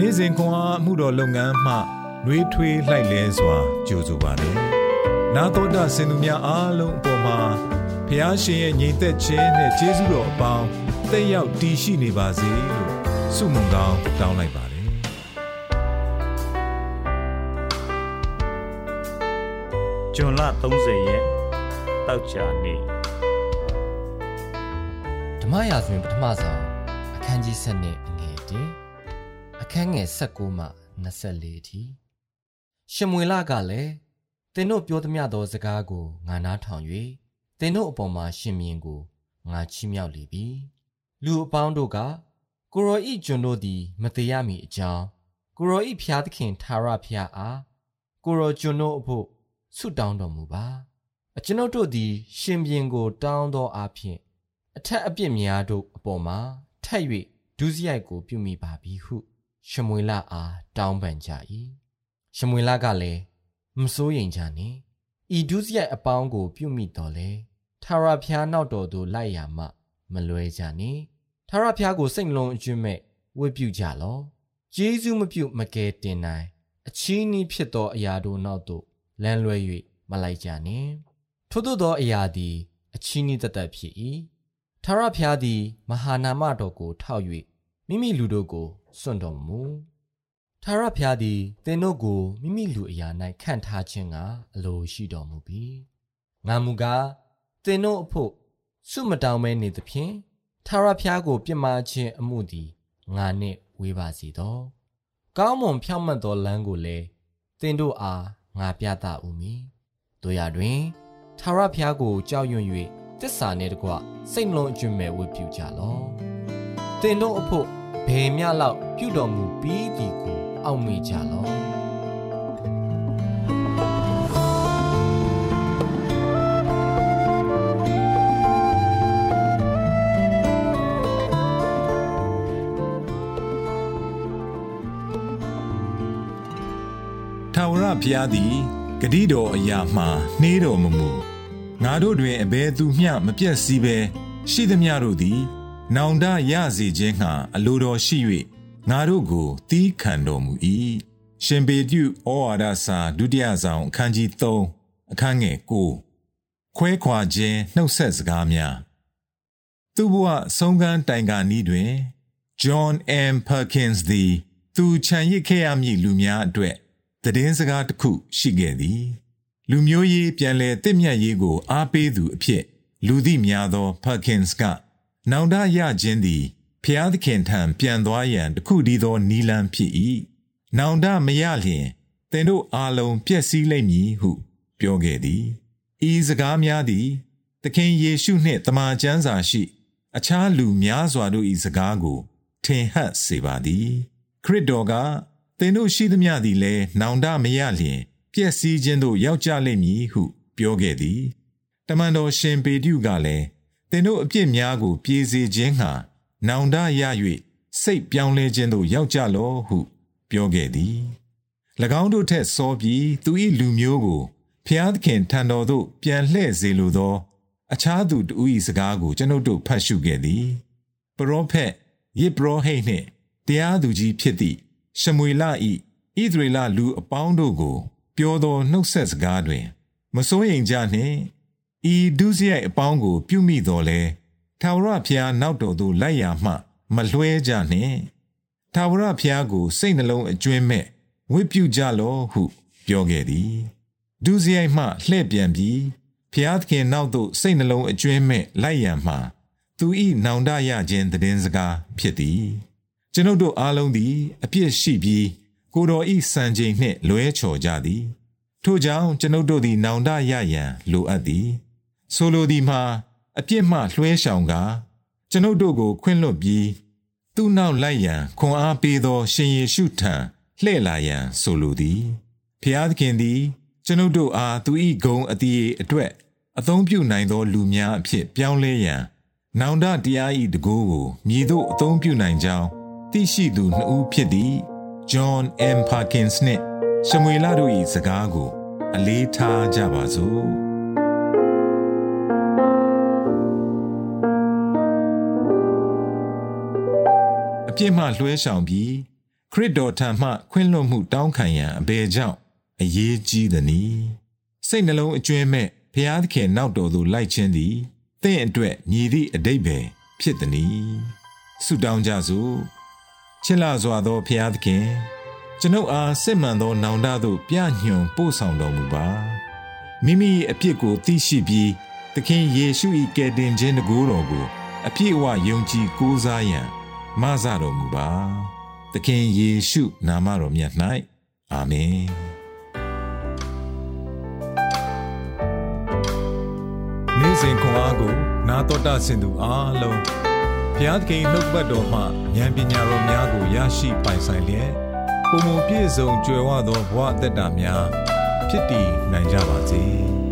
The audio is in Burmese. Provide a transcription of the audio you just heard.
နေ့စဉ်ခွန်အားမှုတော်လုပ်ငန်းမှနှွေးထွေးလှိုက်လဲစွာကြိုဆိုပါတယ်။နာတော်တာစင်သူများအားလုံးအပေါ်မှာဖះရှင်ရဲ့ညီသက်ခြင်းနဲ့ကျေးဇူးတော်အပေါင်းတက်ရောက်တည်ရှိနေပါစေလို့ဆုမွန်ကောင်းတောင်းလိုက်ပါတယ်။။ဂျွန်လ30ရက်တောက်ချာနေ့ဓမ္မရာဇဝင်ပထမဆုံးအခန်းကြီး7နဲ့အငယ်1 အခန်းငယ်16မှ24အထိရှမွေလကလည်းသင်တို့ပြောသမျှသောစကားကိုငါနားထောင်၍သင်တို့အပေါ်မှာရှင်မြင်းကိုငါချီးမြှောက်လေပြီလူအပေါင်းတို့ကကိုရောဤကျွန်တို့သည်မသေးရမီအကြောင်းကိုရောဤဖျားသခင်သာရဖျားအားကိုရောကျွန်တို့အဖို့ဆုတောင်းတော်မူပါအကျွန်ုပ်တို့သည် ရှင်ပြန်ကို တောင်းသောအဖြစ်အထက်အပြစ်များတို့အပေါ်မှာထက်၍ဒုစရိုက်ကိုပြုမိပါပြီဟု ရှမွေလအားတောင်းပန်ကြ၏ရှမွေလကလည်းမစိုးရိမ်ကြနှင့်ဤဒုစရိုက်အပေါင်းကို ပြုမိတော်လဲထာဝရဘုရားနောက်တော်သို့လိုက်ရမှ မလွဲကြနှင့်ထာဝရဘုရားကိုစိတ်လုံးအကျွင့်မဲ့ဝတ်ပြုကြလော့ဂျေဇုမပြုမကယ်တင်နိုင်အချီးနှီးဖြစ်သောအရာတို့နောက်သို့လမ်းလွဲ၍မလိုက်ကြနှင့်ထို့သောသောအရာသည် အချီးနှီးတတ်ဖြစ်၏ထာဝရဘုရားသည် မဟာနာမတော်ကိုထောက်၍မိမိလူတို့ကို စွန့်တော်မူထာဝရဘုရားသည်သင်တို့ကိုမိမိလူအရာ၌ခန့်ထားခြင်းကအလိုရှိတော်မူပြီငါမူကားသင်တို့အဖို့စွမတောင်းမဲနေသဖြင့်ထာဝရဘုရားကိုပြစ်မှားခြင်းအမှုသည်ငါနှင့်ဝေးပါစေသောကောင်းမွန်ဖြောင့်မတ်သောလမ်းကိုလည်းသင်တို့အားငါပြသဦးမည်တို့ရတွင်ထာဝရဘုရားကိုကြောက်ရွံ့၍တစ္ဆာနှင့်တကွစိတ်နှလုံးအကျွမ်းမဲ့ဝတ်ပြုကြလော့သင်တို့အဖို့ဘယ်မျှလောက် ပြုတော်မူပြီးသည်ကိုအောက်မေ့ကြလော့ထာဝရဘုရားသည်ဂတိတော်အရာမှနှေးတော်မမူငါတို့တွင်အဘယ်သူမျှမပြည့်စည်ဘဲရှိသမျှတို့သည် နောင်တရစေခြင်းငှာအလိုတော်ရှိ၍ ငါတို့ကိုတီးခံတော်မူ၏ရှင်ပေတုဩဝါဒစာဒုတိယဆောင်အခန်းကြီး3အခန်းငယ်9ခွဲခွာခြင်းနှုတ်ဆက်စကားများသူဘဝဆုံးခန်းတိုင်ကာနီးတွင် John M Perkins သည်သူခြံရစ်ခဲ့ရမည့်လူများအတွက်တည်င်းစကားတစ်ခုရှိခဲ့သည် လူမျိုးရေးပြန်လည်တင့်မြတ်ရေးကို အားပေးသူအဖြစ် လူသိများသော Perkins ကနောင်တရခြင်းသည် ဖျားသခင်ထံပြန်သွားရန်တခုတည်းသောနီလန်းဖြစ်၏နောင်တမရလျင်သင်တို့အားလုံးပျက်စီးလိမ့်မည်ဟု ပြောခဲ့သည်ဤစကားများသည် သခင်ယေရှုနှင့်တမန်ကျမ်းစာရှိ အခြားလူများစွာတို့၏စကားကို ထင်ဟပ်စေပါသည်ခရစ်တော်ကသင်တို့ရှိသမျှသည်လည်းနောင်တမရလျင်ပျက်စီးခြင်းသို့ရောက်ကြလိမ့်မည်ဟု ပြောခဲ့သည်တမန်တော်ရှင်ပေတုကလည်းသင်တို့အပြစ်များကို ပြေစေခြင်းဟာ နောင်တရ၍စိတ်ပြောင်းလဲခြင်းသို့ရောက်ကြလော့ဟု ပြောခဲ့သည်၎င်းတို့ထက်စောပြီးသူ၏လူမျိုးကိုဖျားသခင်ထံတော်သို့ပြန်လှည့်စေလိုသော အခြားသူတူ၏စကားကိုကျွန်ုပ်တို့ဖတ်ရှုခဲ့သည်ပရောဖက်ယေဘရဟိတ်နှင့်တရားသူကြီးဖြစ်သည့်ရှမွေလ၏ဣသရေလလူအပေါင်းတို့ကို ပြောသောနှုတ်ဆက်စကားတွင် မစိုးရိမ်ကြနှင့်ဤဒုစရိုက်အပေါင်းကို ပြုမိတော်လဲ ထာဝရဘုရားနောက်တော်သို့လိုက်ရမှ မလွှဲကြနှင့်ထာဝရဘုရားကို စိတ်နှလုံးအကျွင်းမဲ့ဝိပြုကြလော့ဟု ပြောခဲ့သည်ဒုစရိုက်မှလှည့်ပြန်ပြီးဘုရားသခင်နောက်သို့စိတ်နှလုံးအကျွင်းမဲ့လိုက်ရန်မှသူ၏နောင်တရခြင်းတည်င်းစကားဖြစ်သည်ကျွန်ုပ်တို့အားလုံးသည် အပြစ်ရှိပြီးကိုတော်ဤစံချိန်နှင့်လွဲချော်ကြသည်ထို့ကြောင့်ကျွန်ုပ်တို့သည် နောင်တရရန်လိုအပ်သည် ဆိုလိုသည်မှာ အပြစ်မှလွှဲရှောင်ကားကျွန်ုပ်တို့ကိုခွင့်လွှတ်ပြီးသူ့နောက်လိုက်ရန်ခွန်အားပေးသော ရှင်ယေရှုထံလှည့်လာရန်ဆိုလိုသည်ဖျားသခင်သည် ကျွန်ုပ်တို့အားသူ၏ဂုံအတီးအတွက်အသုံးပြုနိုင်သော လူများအဖြစ်ပြောင်းလဲရန်နောင်တတရား၏တကူကိုမြည်သို့အသုံးပြုနိုင်ကြောင်းသိရှိသူနှစ်ဦးဖြစ်သည့် John M Parkins နှင့်ရှမွေလတို့၏စကားကို အလေးထားကြပါစို့ ပြစ်မှလွှဲဆောင်ပြီးခရစ်တော်ထံမှခွင့်လွှတ်မှုတောင်းခံရန်အဘယ်ကြောင့်အရေးကြီးသနည်းစိတ်နှလုံးအကျွင်းမဲ့ဖျားသခင်နောက်တော်သို့လိုက်ခြင်းသည်သင်အတွက်ညီသည့်အတိတ်ပဲဖြစ်သနည်းဆုတောင်းကြစို့ချစ်လာစွာသောဖျားသခင်ကျွန်ုပ်အားစစ်မှန်သောနောင်တသို့ပြညွန်ပို့ဆောင်တော်မူပါမိမိအပြစ်ကိုသိရှိပြီးသခင်ယေရှု၏ကယ်တင်ခြင်းတကူတော်ကိုအပြည့်အဝယုံကြည်ကိုးစားရန် မဆတော်မူပါသခင်ယေရှုနာမတော်မြတ်၌အာမင်နေ့စဉ်ခွန်အားကို နာတော်တာဆင်သူအားလုံးဘုရားသခင်နှုတ်ပတ်တော်မှဉာဏ်ပညာတော်များကိုရရှိပိုင်ဆိုင်လျက်ပုံမပြည့်စုံကြွယ်ဝသောဘဝအသက်တာများဖြစ်တည်နိုင်ကြပါစေ။